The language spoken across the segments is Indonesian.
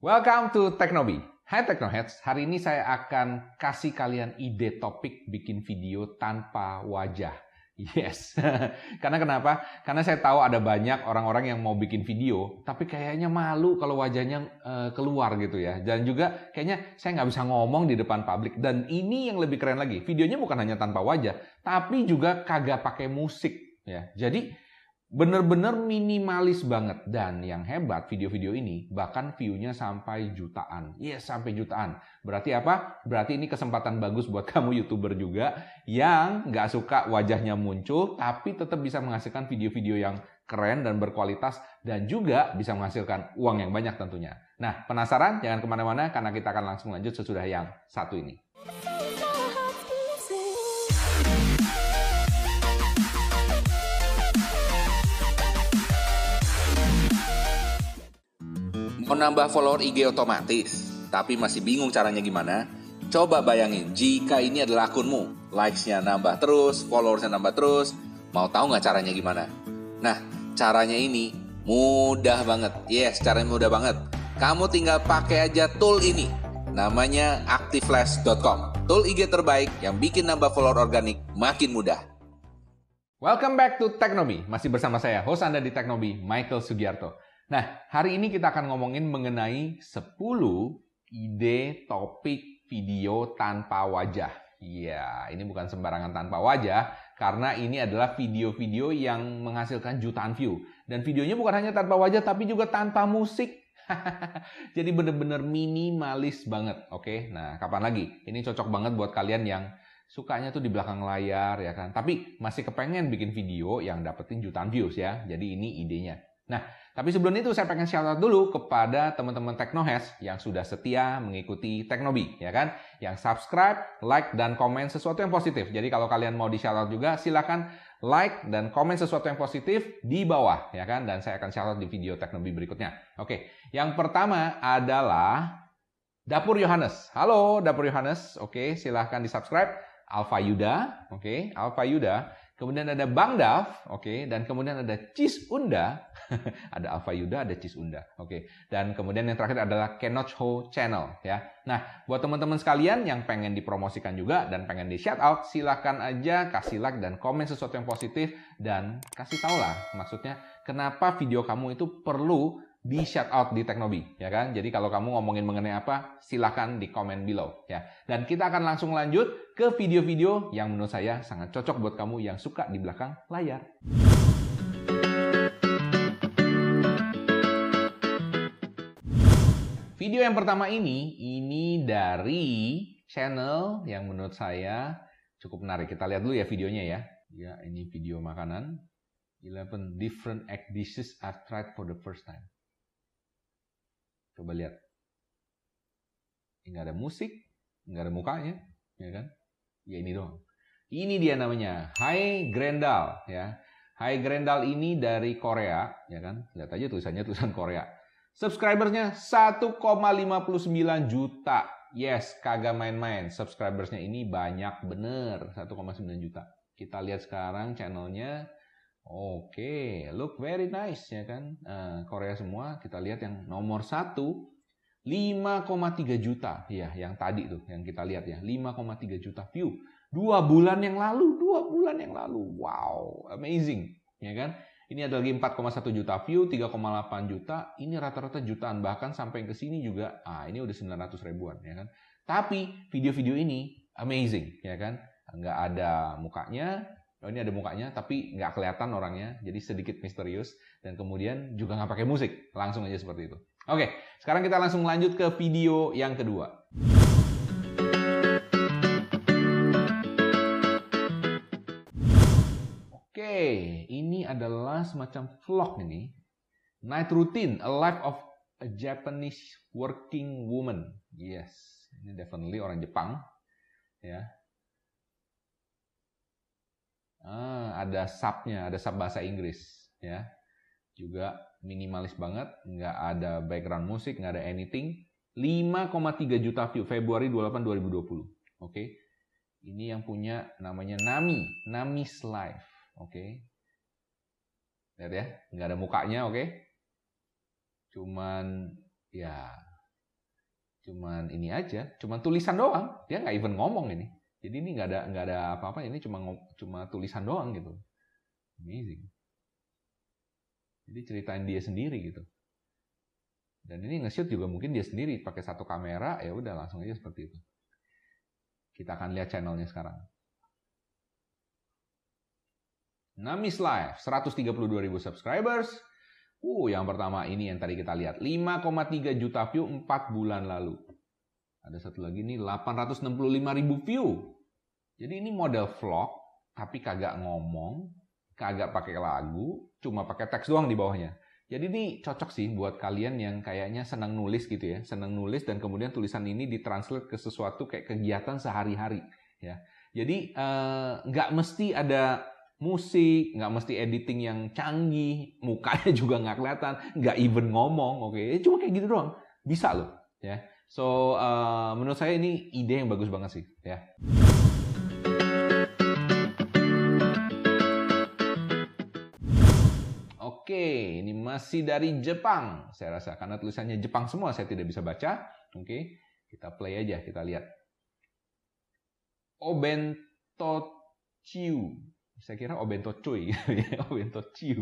Welcome to Teknobi. Hai Teknoheads, hari ini saya akan kasih kalian ide topik bikin video tanpa wajah. Yes, karena kenapa? Karena saya tahu ada banyak orang-orang yang mau bikin video, tapi kayaknya malu kalau wajahnya uh, keluar gitu ya. Dan juga kayaknya saya nggak bisa ngomong di depan publik. Dan ini yang lebih keren lagi, videonya bukan hanya tanpa wajah, tapi juga kagak pakai musik ya. Jadi Bener-bener minimalis banget. Dan yang hebat video-video ini bahkan view-nya sampai jutaan. Yes, sampai jutaan. Berarti apa? Berarti ini kesempatan bagus buat kamu YouTuber juga yang nggak suka wajahnya muncul tapi tetap bisa menghasilkan video-video yang keren dan berkualitas dan juga bisa menghasilkan uang yang banyak tentunya. Nah, penasaran? Jangan ke mana-mana karena kita akan langsung lanjut sesudah yang satu ini. Mau nambah follower IG otomatis, tapi masih bingung caranya gimana? Coba bayangin, jika ini adalah akunmu, likes-nya nambah terus, followersnya nambah terus, mau tahu nggak caranya gimana? Nah, caranya ini mudah banget. Yes, caranya mudah banget. Kamu tinggal pakai aja tool ini. Namanya activeflash.com. Tool IG terbaik yang bikin nambah follower organik makin mudah. Welcome back to Teknobi. Masih bersama saya, host Anda di Teknobi, Michael Sugiarto. Nah, hari ini kita akan ngomongin mengenai 10 ide topik video tanpa wajah. Iya, ini bukan sembarangan tanpa wajah, karena ini adalah video-video yang menghasilkan jutaan view. Dan videonya bukan hanya tanpa wajah, tapi juga tanpa musik. Jadi bener-bener minimalis banget, oke? Nah, kapan lagi? Ini cocok banget buat kalian yang sukanya tuh di belakang layar, ya kan? Tapi masih kepengen bikin video yang dapetin jutaan views ya. Jadi ini idenya. Nah, tapi sebelum itu saya pengen shout out dulu kepada teman-teman Teknohes yang sudah setia mengikuti Teknobi, ya kan? Yang subscribe, like, dan komen sesuatu yang positif. Jadi kalau kalian mau di shout out juga, silakan like dan komen sesuatu yang positif di bawah, ya kan? Dan saya akan shout out di video Teknobi berikutnya. Oke, yang pertama adalah Dapur Yohanes. Halo Dapur Yohanes, oke silahkan di subscribe. Alfa Yuda, oke, Alfa Yuda. Kemudian ada Bang Dav, oke, okay. dan kemudian ada Cis Unda, ada Alpha Yuda, ada Cis Unda, oke. Okay. Dan kemudian yang terakhir adalah Kenoch Ho Channel, ya. Nah, buat teman-teman sekalian yang pengen dipromosikan juga dan pengen di shout out, silahkan aja kasih like dan komen sesuatu yang positif dan kasih tau lah, maksudnya kenapa video kamu itu perlu di shout out di Teknobi ya kan. Jadi kalau kamu ngomongin mengenai apa, silahkan di komen below ya. Dan kita akan langsung lanjut ke video-video yang menurut saya sangat cocok buat kamu yang suka di belakang layar. Video yang pertama ini, ini dari channel yang menurut saya cukup menarik. Kita lihat dulu ya videonya ya. Ya, ini video makanan. 11 different egg dishes I tried for the first time. Coba lihat. Nggak ada musik, nggak ada mukanya, ya kan? Ya ini doang. Ini dia namanya Hai Grendal, ya. Hai Grendal ini dari Korea, ya kan? Lihat aja tulisannya tulisan Korea. Subscribersnya 1,59 juta. Yes, kagak main-main. Subscribersnya ini banyak bener, 1,9 juta. Kita lihat sekarang channelnya Oke, okay, look very nice ya kan. Uh, Korea semua kita lihat yang nomor satu 5,3 juta. Ya yang tadi tuh yang kita lihat ya 5,3 juta view. Dua bulan yang lalu dua bulan yang lalu. Wow amazing ya kan? Ini ada lagi 4,1 juta view 3,8 juta. Ini rata-rata jutaan bahkan sampai ke sini juga. Ah ini udah 900 ribuan ya kan? Tapi video-video ini amazing ya kan? Nggak ada mukanya oh ini ada mukanya tapi nggak kelihatan orangnya jadi sedikit misterius dan kemudian juga nggak pakai musik. Langsung aja seperti itu. Oke sekarang kita langsung lanjut ke video yang kedua. Oke ini adalah semacam vlog ini. Night routine a life of a Japanese working woman. Yes ini definitely orang Jepang ya Ah, ada subnya, ada sub bahasa Inggris, ya. Juga minimalis banget, nggak ada background musik, nggak ada anything. 5,3 juta view Februari 28 2020. Oke. Okay. Ini yang punya namanya Nami, Nami's Life. Oke. Okay. Lihat ya, nggak ada mukanya, oke. Okay. Cuman ya cuman ini aja, cuman tulisan doang. Dia nggak even ngomong ini. Jadi ini nggak ada nggak ada apa-apa. Ini cuma cuma tulisan doang gitu. Amazing. Jadi ceritain dia sendiri gitu. Dan ini nge-shoot juga mungkin dia sendiri pakai satu kamera, ya udah langsung aja seperti itu. Kita akan lihat channelnya sekarang. Namis Live, 132 ribu subscribers. Uh, yang pertama ini yang tadi kita lihat, 5,3 juta view 4 bulan lalu. Ada satu lagi nih, 865 ribu view. Jadi ini model vlog, tapi kagak ngomong, kagak pakai lagu, cuma pakai teks doang di bawahnya. Jadi ini cocok sih buat kalian yang kayaknya senang nulis gitu ya, senang nulis dan kemudian tulisan ini ditranslate ke sesuatu kayak kegiatan sehari-hari ya. Jadi eh, nggak uh, mesti ada musik, nggak mesti editing yang canggih, mukanya juga nggak kelihatan, nggak even ngomong, oke, okay? cuma kayak gitu doang, bisa loh, ya. So uh, menurut saya ini ide yang bagus banget sih, ya. Oke, ini masih dari Jepang, saya rasa karena tulisannya Jepang semua, saya tidak bisa baca. Oke, kita play aja, kita lihat. Obento Chiu saya kira obento cuy, obento ciu.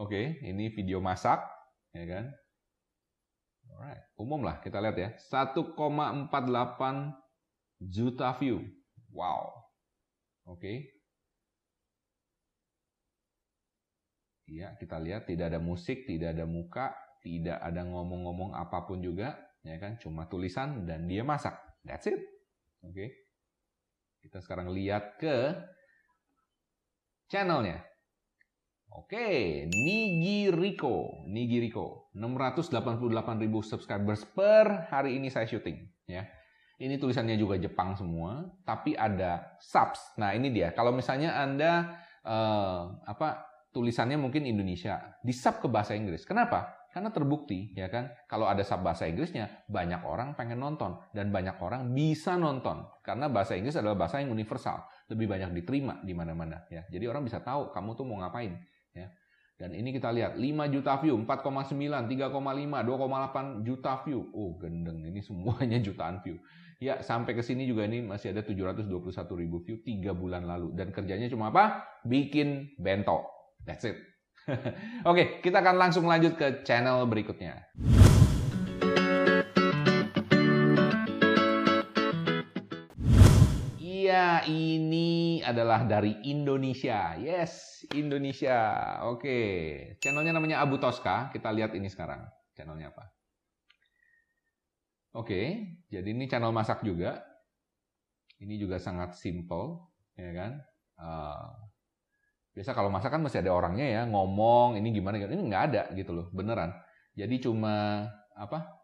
Oke, ini video masak, ya kan? Alright, umum lah kita lihat ya. 1,48 juta view. Wow. Oke. Iya, kita lihat tidak ada musik, tidak ada muka, tidak ada ngomong-ngomong apa pun juga, ya kan? Cuma tulisan dan dia masak. That's it. Oke. Kita sekarang lihat ke channelnya. Oke, Nigiriko, Nigiriko, 688.000 subscribers per hari ini saya syuting, ya. Ini tulisannya juga Jepang semua, tapi ada subs. Nah ini dia. Kalau misalnya anda uh, apa tulisannya mungkin Indonesia, di sub ke bahasa Inggris. Kenapa? Karena terbukti, ya kan, kalau ada sub bahasa Inggrisnya, banyak orang pengen nonton dan banyak orang bisa nonton karena bahasa Inggris adalah bahasa yang universal, lebih banyak diterima di mana-mana, ya. Jadi orang bisa tahu kamu tuh mau ngapain. Dan ini kita lihat 5 juta view, 4,9, 3,5, 2,8 juta view. Oh, gendeng ini semuanya jutaan view. Ya, sampai ke sini juga ini masih ada 721 ribu view 3 bulan lalu. Dan kerjanya cuma apa? Bikin bento. That's it. Oke, kita akan langsung lanjut ke channel berikutnya. Ini adalah dari Indonesia. Yes, Indonesia. Oke, channelnya namanya Abu Toska. Kita lihat ini sekarang. Channelnya apa? Oke, jadi ini channel masak juga. Ini juga sangat simple, ya kan? Uh, biasa kalau masak kan masih ada orangnya ya ngomong ini gimana ini nggak ada gitu loh beneran jadi cuma apa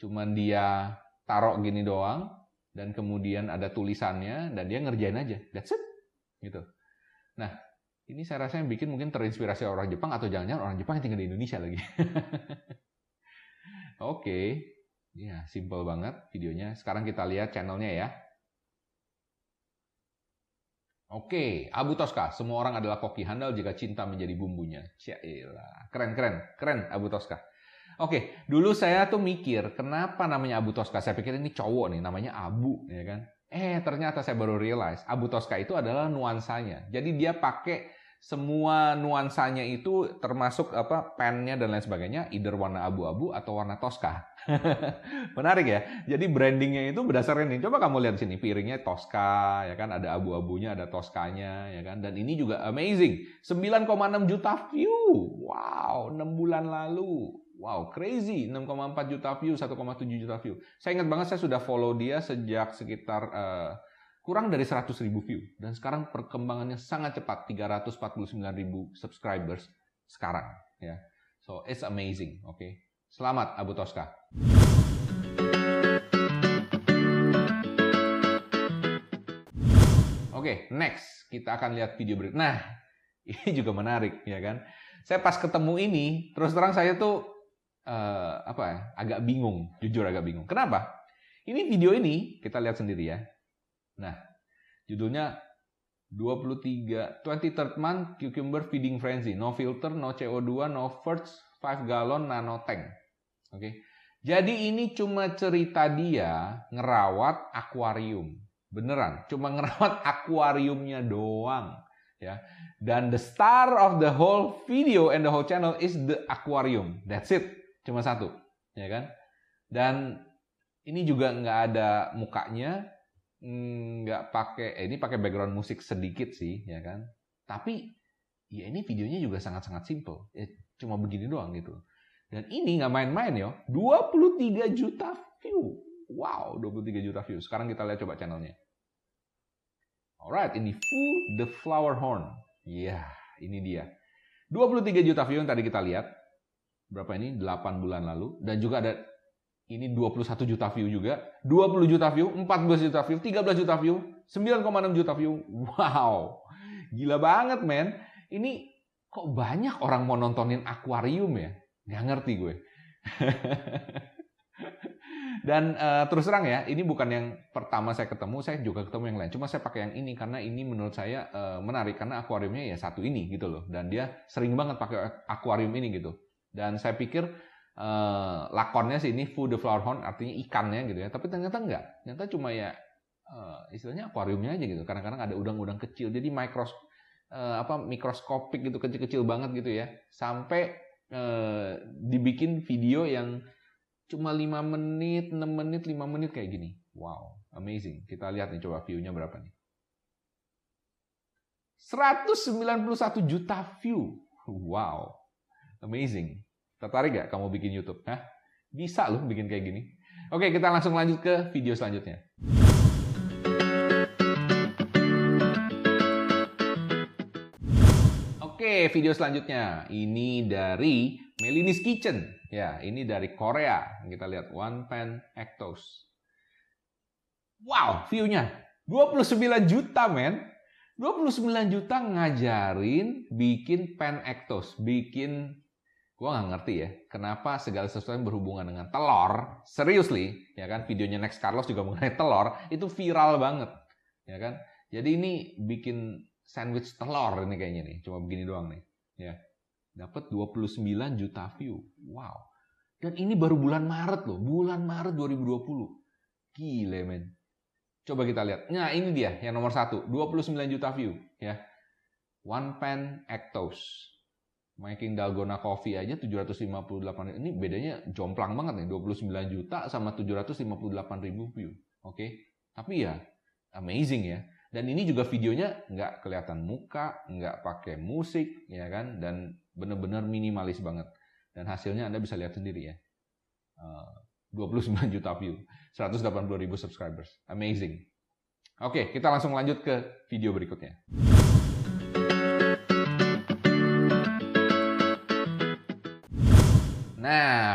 cuman dia taruh gini doang dan kemudian ada tulisannya dan dia ngerjain aja that's it gitu nah ini saya rasa yang bikin mungkin terinspirasi orang Jepang atau jangan-jangan orang Jepang yang tinggal di Indonesia lagi oke okay. ya simple banget videonya sekarang kita lihat channelnya ya Oke, Abu Toska. Semua orang adalah koki handal jika cinta menjadi bumbunya. Cyaelah. Keren, keren. Keren Abu Toska. Oke, dulu saya tuh mikir, kenapa namanya Abu Toska? Saya pikir ini cowok nih, namanya Abu, ya kan? Eh, ternyata saya baru realize, Abu Toska itu adalah nuansanya. Jadi dia pakai semua nuansanya itu termasuk apa pennya dan lain sebagainya either warna abu-abu atau warna Tosca. Menarik ya. Jadi brandingnya itu berdasarkan ini. Coba kamu lihat sini piringnya Tosca ya kan ada abu-abunya ada Toskanya ya kan dan ini juga amazing 9,6 juta view. Wow, 6 bulan lalu. Wow, crazy. 6,4 juta view, 1,7 juta view. Saya ingat banget saya sudah follow dia sejak sekitar uh, kurang dari 100 ribu view. Dan sekarang perkembangannya sangat cepat, 349 ribu subscribers sekarang. ya. So, it's amazing. Oke, okay? Selamat Abu Toska. Oke, okay, next kita akan lihat video berikut. Nah, ini juga menarik, ya kan? Saya pas ketemu ini, terus terang saya tuh uh, apa ya, agak bingung, jujur agak bingung. Kenapa? Ini video ini kita lihat sendiri ya. Nah, judulnya 23 23rd month cucumber feeding frenzy. No filter, no CO2, no first 5 gallon nano tank. Oke. Jadi ini cuma cerita dia ngerawat akuarium. Beneran, cuma ngerawat akuariumnya doang. Ya. Dan the star of the whole video and the whole channel is the aquarium. That's it. Cuma satu. Ya kan? Dan ini juga nggak ada mukanya, nggak pakai, eh, ini pakai background musik sedikit sih, ya kan? Tapi ya ini videonya juga sangat-sangat simple. Ya, cuma begini doang gitu. Dan ini nggak main-main ya, 23 juta view. Wow, 23 juta view. Sekarang kita lihat coba channelnya. Alright, ini Fu the Flower Horn. Iya, yeah, ini dia. 23 juta view yang tadi kita lihat. Berapa ini? 8 bulan lalu. Dan juga ada ini 21 juta view juga. 20 juta view, 14 juta view, 13 juta view, 9,6 juta view. Wow, gila banget men. Ini kok banyak orang mau nontonin akuarium ya? Nggak ngerti gue. Dan uh, terus terang ya, ini bukan yang pertama saya ketemu, saya juga ketemu yang lain. Cuma saya pakai yang ini karena ini menurut saya uh, menarik karena akuariumnya ya satu ini gitu loh. Dan dia sering banget pakai akuarium ini gitu. Dan saya pikir uh, lakonnya sih ini food the flower horn artinya ikannya gitu ya. Tapi ternyata enggak. Ternyata cuma ya uh, istilahnya akuariumnya aja gitu. Kadang-kadang ada udang-udang kecil. Jadi mikros uh, apa mikroskopik gitu kecil-kecil banget gitu ya. Sampai Eh, dibikin video yang cuma 5 menit, 6 menit, 5 menit kayak gini. Wow, amazing. Kita lihat nih coba view-nya berapa nih. 191 juta view. Wow, amazing. Tertarik gak kamu bikin YouTube? Hah? Bisa loh bikin kayak gini. Oke, kita langsung lanjut ke video selanjutnya. Oke, video selanjutnya. Ini dari Melinis Kitchen. Ya, ini dari Korea. Kita lihat One Pan Ectos. Wow, view-nya 29 juta, men. 29 juta ngajarin bikin pan ectos, bikin gua nggak ngerti ya, kenapa segala sesuatu yang berhubungan dengan telur, seriously, ya kan, videonya Next Carlos juga mengenai telur, itu viral banget, ya kan. Jadi ini bikin sandwich telur ini kayaknya nih. Cuma begini doang nih. Ya. Dapat 29 juta view. Wow. Dan ini baru bulan Maret loh. Bulan Maret 2020. Gile men. Coba kita lihat. Nah ini dia yang nomor satu. 29 juta view. Ya. One Pan Ectos. Making Dalgona Coffee aja 758 ini bedanya jomplang banget nih 29 juta sama 758 ribu view oke okay? tapi ya amazing ya dan ini juga videonya nggak kelihatan muka, nggak pakai musik, ya kan? Dan benar-benar minimalis banget. Dan hasilnya Anda bisa lihat sendiri ya. Uh, 29 juta view, 180 ribu subscribers. Amazing. Oke, kita langsung lanjut ke video berikutnya.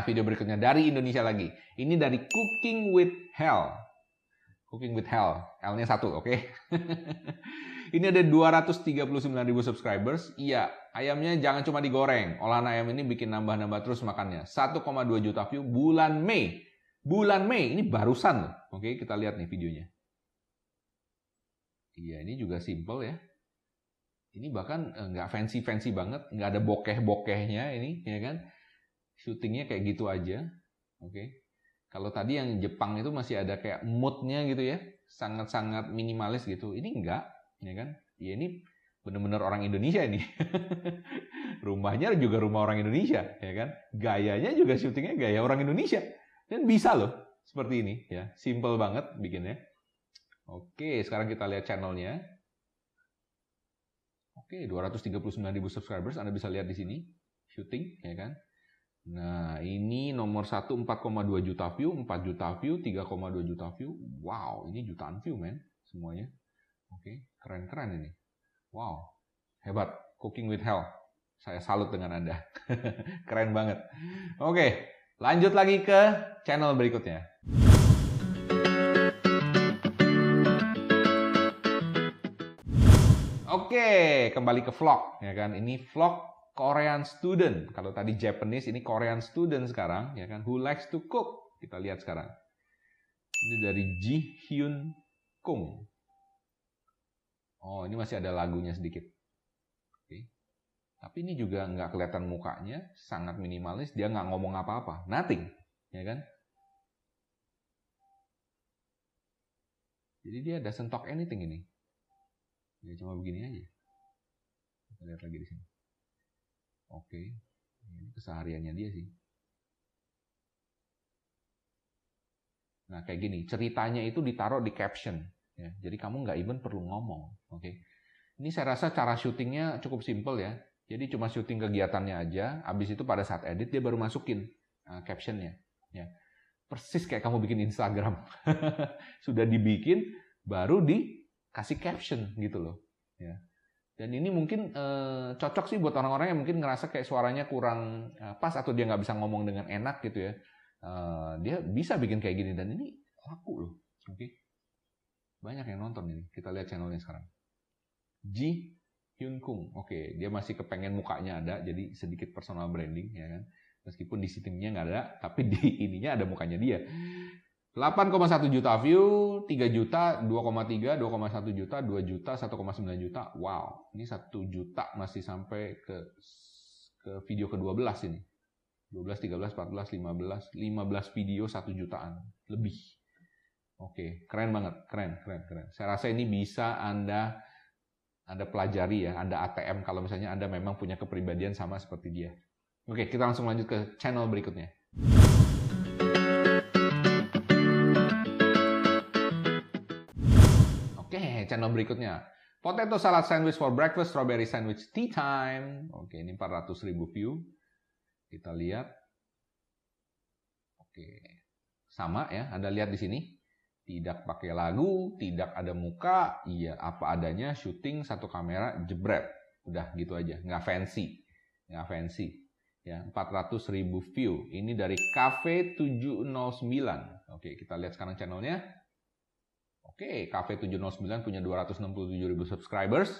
Video berikutnya dari Indonesia lagi. Ini dari Cooking with Hell. Cooking with Hell. L-nya satu, oke? Okay? ini ada 239 ribu subscribers. Iya, ayamnya jangan cuma digoreng. Olahan ayam ini bikin nambah-nambah terus makannya. 1,2 juta view bulan Mei. Bulan Mei, ini barusan. Oke, okay, kita lihat nih videonya. Iya, ini juga simple ya. Ini bahkan eh, nggak fancy-fancy banget. Nggak ada bokeh-bokehnya ini, ya kan? Syutingnya kayak gitu aja. Oke. Okay. Kalau tadi yang Jepang itu masih ada kayak moodnya gitu ya, sangat-sangat minimalis gitu. Ini enggak, ya kan? Ya ini benar-benar orang Indonesia ini. Rumahnya juga rumah orang Indonesia, ya kan? Gayanya juga syutingnya gaya orang Indonesia. Dan bisa loh seperti ini ya, simple banget bikinnya. Oke, sekarang kita lihat channelnya. Oke, 239.000 subscribers Anda bisa lihat di sini syuting, ya kan? Nah, ini nomor 1 4,2 juta view, 4 juta view, 3,2 juta view. Wow, ini jutaan view, men. Semuanya. Oke, keren-keren ini. Wow, hebat. Cooking with Hell. Saya salut dengan Anda. keren banget. Oke, lanjut lagi ke channel berikutnya. Oke, kembali ke vlog ya kan. Ini vlog Korean student. Kalau tadi Japanese ini Korean student sekarang ya kan who likes to cook. Kita lihat sekarang. Ini dari Ji Hyun Kung. Oh, ini masih ada lagunya sedikit. Oke. Tapi ini juga nggak kelihatan mukanya, sangat minimalis, dia nggak ngomong apa-apa. Nothing, ya kan? Jadi dia doesn't talk anything ini. Ya cuma begini aja. Kita lihat lagi di sini. Oke, ini kesehariannya dia sih. Nah kayak gini, ceritanya itu ditaruh di caption. Ya, jadi kamu nggak even perlu ngomong. Oke, ini saya rasa cara syutingnya cukup simple ya. Jadi cuma syuting kegiatannya aja, habis itu pada saat edit dia baru masukin uh, captionnya. Ya. Persis kayak kamu bikin Instagram. Sudah dibikin, baru dikasih caption gitu loh. Ya. Dan ini mungkin uh, cocok sih buat orang-orang yang mungkin ngerasa kayak suaranya kurang uh, pas atau dia nggak bisa ngomong dengan enak gitu ya. Uh, dia bisa bikin kayak gini dan ini laku loh. Oke. Okay? Banyak yang nonton ini. Kita lihat channelnya sekarang. Ji Hyun Kung. Oke, dia masih kepengen mukanya ada, jadi sedikit personal branding ya kan. Meskipun di sitingnya nggak ada, tapi di ininya ada mukanya dia. 8,1 juta view, 3 juta, 2,3, 2,1 juta, 2 juta, 1,9 juta. Wow, ini 1 juta masih sampai ke ke video ke-12 ini. 12, 13, 14, 15, 15 video 1 jutaan lebih. Oke, keren banget, keren, keren, keren. Saya rasa ini bisa Anda anda pelajari ya, Anda ATM kalau misalnya Anda memang punya kepribadian sama seperti dia. Oke, kita langsung lanjut ke channel berikutnya. Channel berikutnya. Potato salad sandwich for breakfast, strawberry sandwich tea time. Oke, ini 400 ribu view. Kita lihat. Oke, sama ya. Anda lihat di sini tidak pakai lagu, tidak ada muka, iya apa adanya, syuting satu kamera, jebret. Udah gitu aja, nggak fancy. Nggak fancy. Ya, 400 ribu view. Ini dari Cafe 709. Oke, kita lihat sekarang channelnya. Oke, Cafe 709 punya 267 ribu subscribers.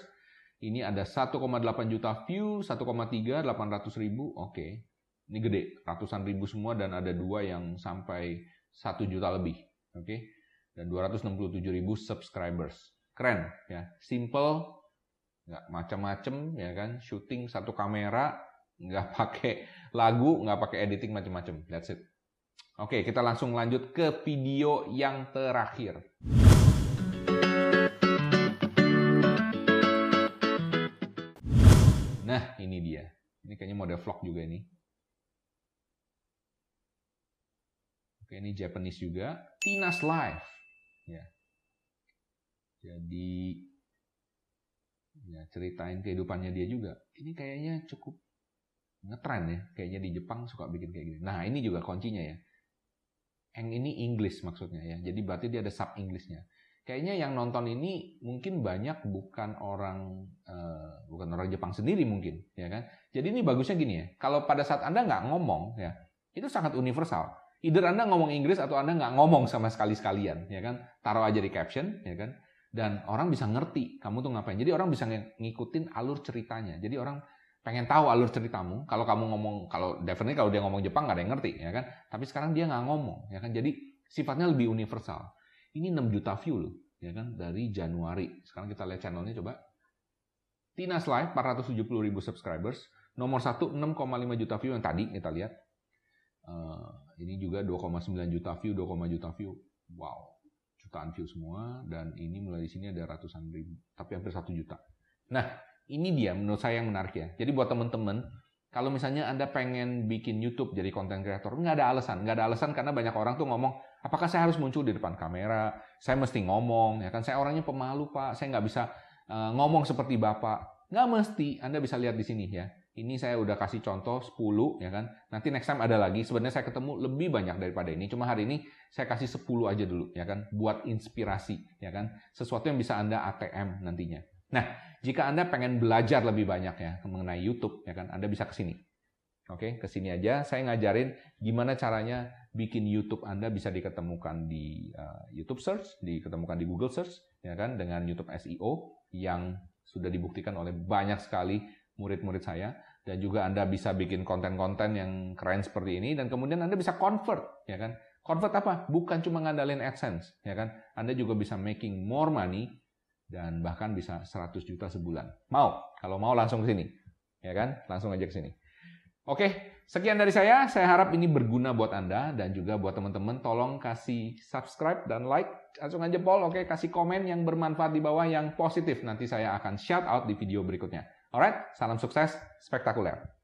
Ini ada 1,8 juta view, 1,3, 800 ribu. Oke, ini gede. Ratusan ribu semua dan ada dua yang sampai 1 juta lebih. Oke, dan 267 ribu subscribers. Keren ya, simple, nggak macam-macam ya kan, syuting satu kamera, nggak pakai lagu, nggak pakai editing macam-macam. That's it. Oke, kita langsung lanjut ke video yang terakhir. Ini dia. Ini kayaknya model vlog juga ini. Oke, ini Japanese juga. Tina's Life. Ya. Jadi ya ceritain kehidupannya dia juga. Ini kayaknya cukup ngetren ya. Kayaknya di Jepang suka bikin kayak gini. Nah, ini juga kuncinya ya. Eng ini English maksudnya ya. Jadi berarti dia ada sub Englishnya. Kayaknya yang nonton ini mungkin banyak bukan orang uh, bukan orang Jepang sendiri mungkin, ya kan? Jadi ini bagusnya gini ya. Kalau pada saat anda nggak ngomong ya, itu sangat universal Either Anda ngomong Inggris atau Anda nggak ngomong sama sekali sekalian, ya kan? Taruh aja di caption, ya kan? Dan orang bisa ngerti kamu tuh ngapain. Jadi orang bisa ngikutin alur ceritanya. Jadi orang pengen tahu alur ceritamu. Kalau kamu ngomong, kalau definitely kalau dia ngomong Jepang nggak ada yang ngerti, ya kan? Tapi sekarang dia nggak ngomong, ya kan? Jadi sifatnya lebih universal. Ini 6 juta view loh, ya kan? Dari Januari. Sekarang kita lihat channelnya coba. Tina's Live 470 ribu subscribers. Nomor 1 6,5 juta view yang tadi kita lihat. Uh, ini juga 2,9 juta view, 2, juta view. Wow, jutaan view semua. Dan ini mulai di sini ada ratusan ribu, tapi hampir satu juta. Nah, ini dia menurut saya yang menarik ya. Jadi buat teman-teman, kalau misalnya Anda pengen bikin YouTube jadi konten kreator, nggak ada alasan. Nggak ada alasan karena banyak orang tuh ngomong, apakah saya harus muncul di depan kamera? Saya mesti ngomong, ya kan? Saya orangnya pemalu, Pak. Saya nggak bisa uh, ngomong seperti Bapak. Nggak mesti. Anda bisa lihat di sini ya. Ini saya udah kasih contoh 10 ya kan. Nanti next time ada lagi. Sebenarnya saya ketemu lebih banyak daripada ini. Cuma hari ini saya kasih 10 aja dulu ya kan buat inspirasi ya kan. Sesuatu yang bisa Anda ATM nantinya. Nah, jika Anda pengen belajar lebih banyak ya mengenai YouTube ya kan, Anda bisa ke sini. Oke, ke sini aja. Saya ngajarin gimana caranya bikin YouTube Anda bisa diketemukan di uh, YouTube search, diketemukan di Google search ya kan dengan YouTube SEO yang sudah dibuktikan oleh banyak sekali murid-murid saya. Dan juga Anda bisa bikin konten-konten yang keren seperti ini. Dan kemudian Anda bisa convert ya kan. Convert apa? Bukan cuma ngandalin AdSense ya kan. Anda juga bisa making more money dan bahkan bisa 100 juta sebulan. Mau? Kalau mau langsung ke sini ya kan? Langsung aja ke sini oke Sekian dari saya, saya harap ini berguna buat Anda dan juga buat teman-teman tolong kasih subscribe dan like, acungan jempol, oke, kasih komen yang bermanfaat di bawah yang positif. Nanti saya akan shout out di video berikutnya. Alright, salam sukses, spektakuler.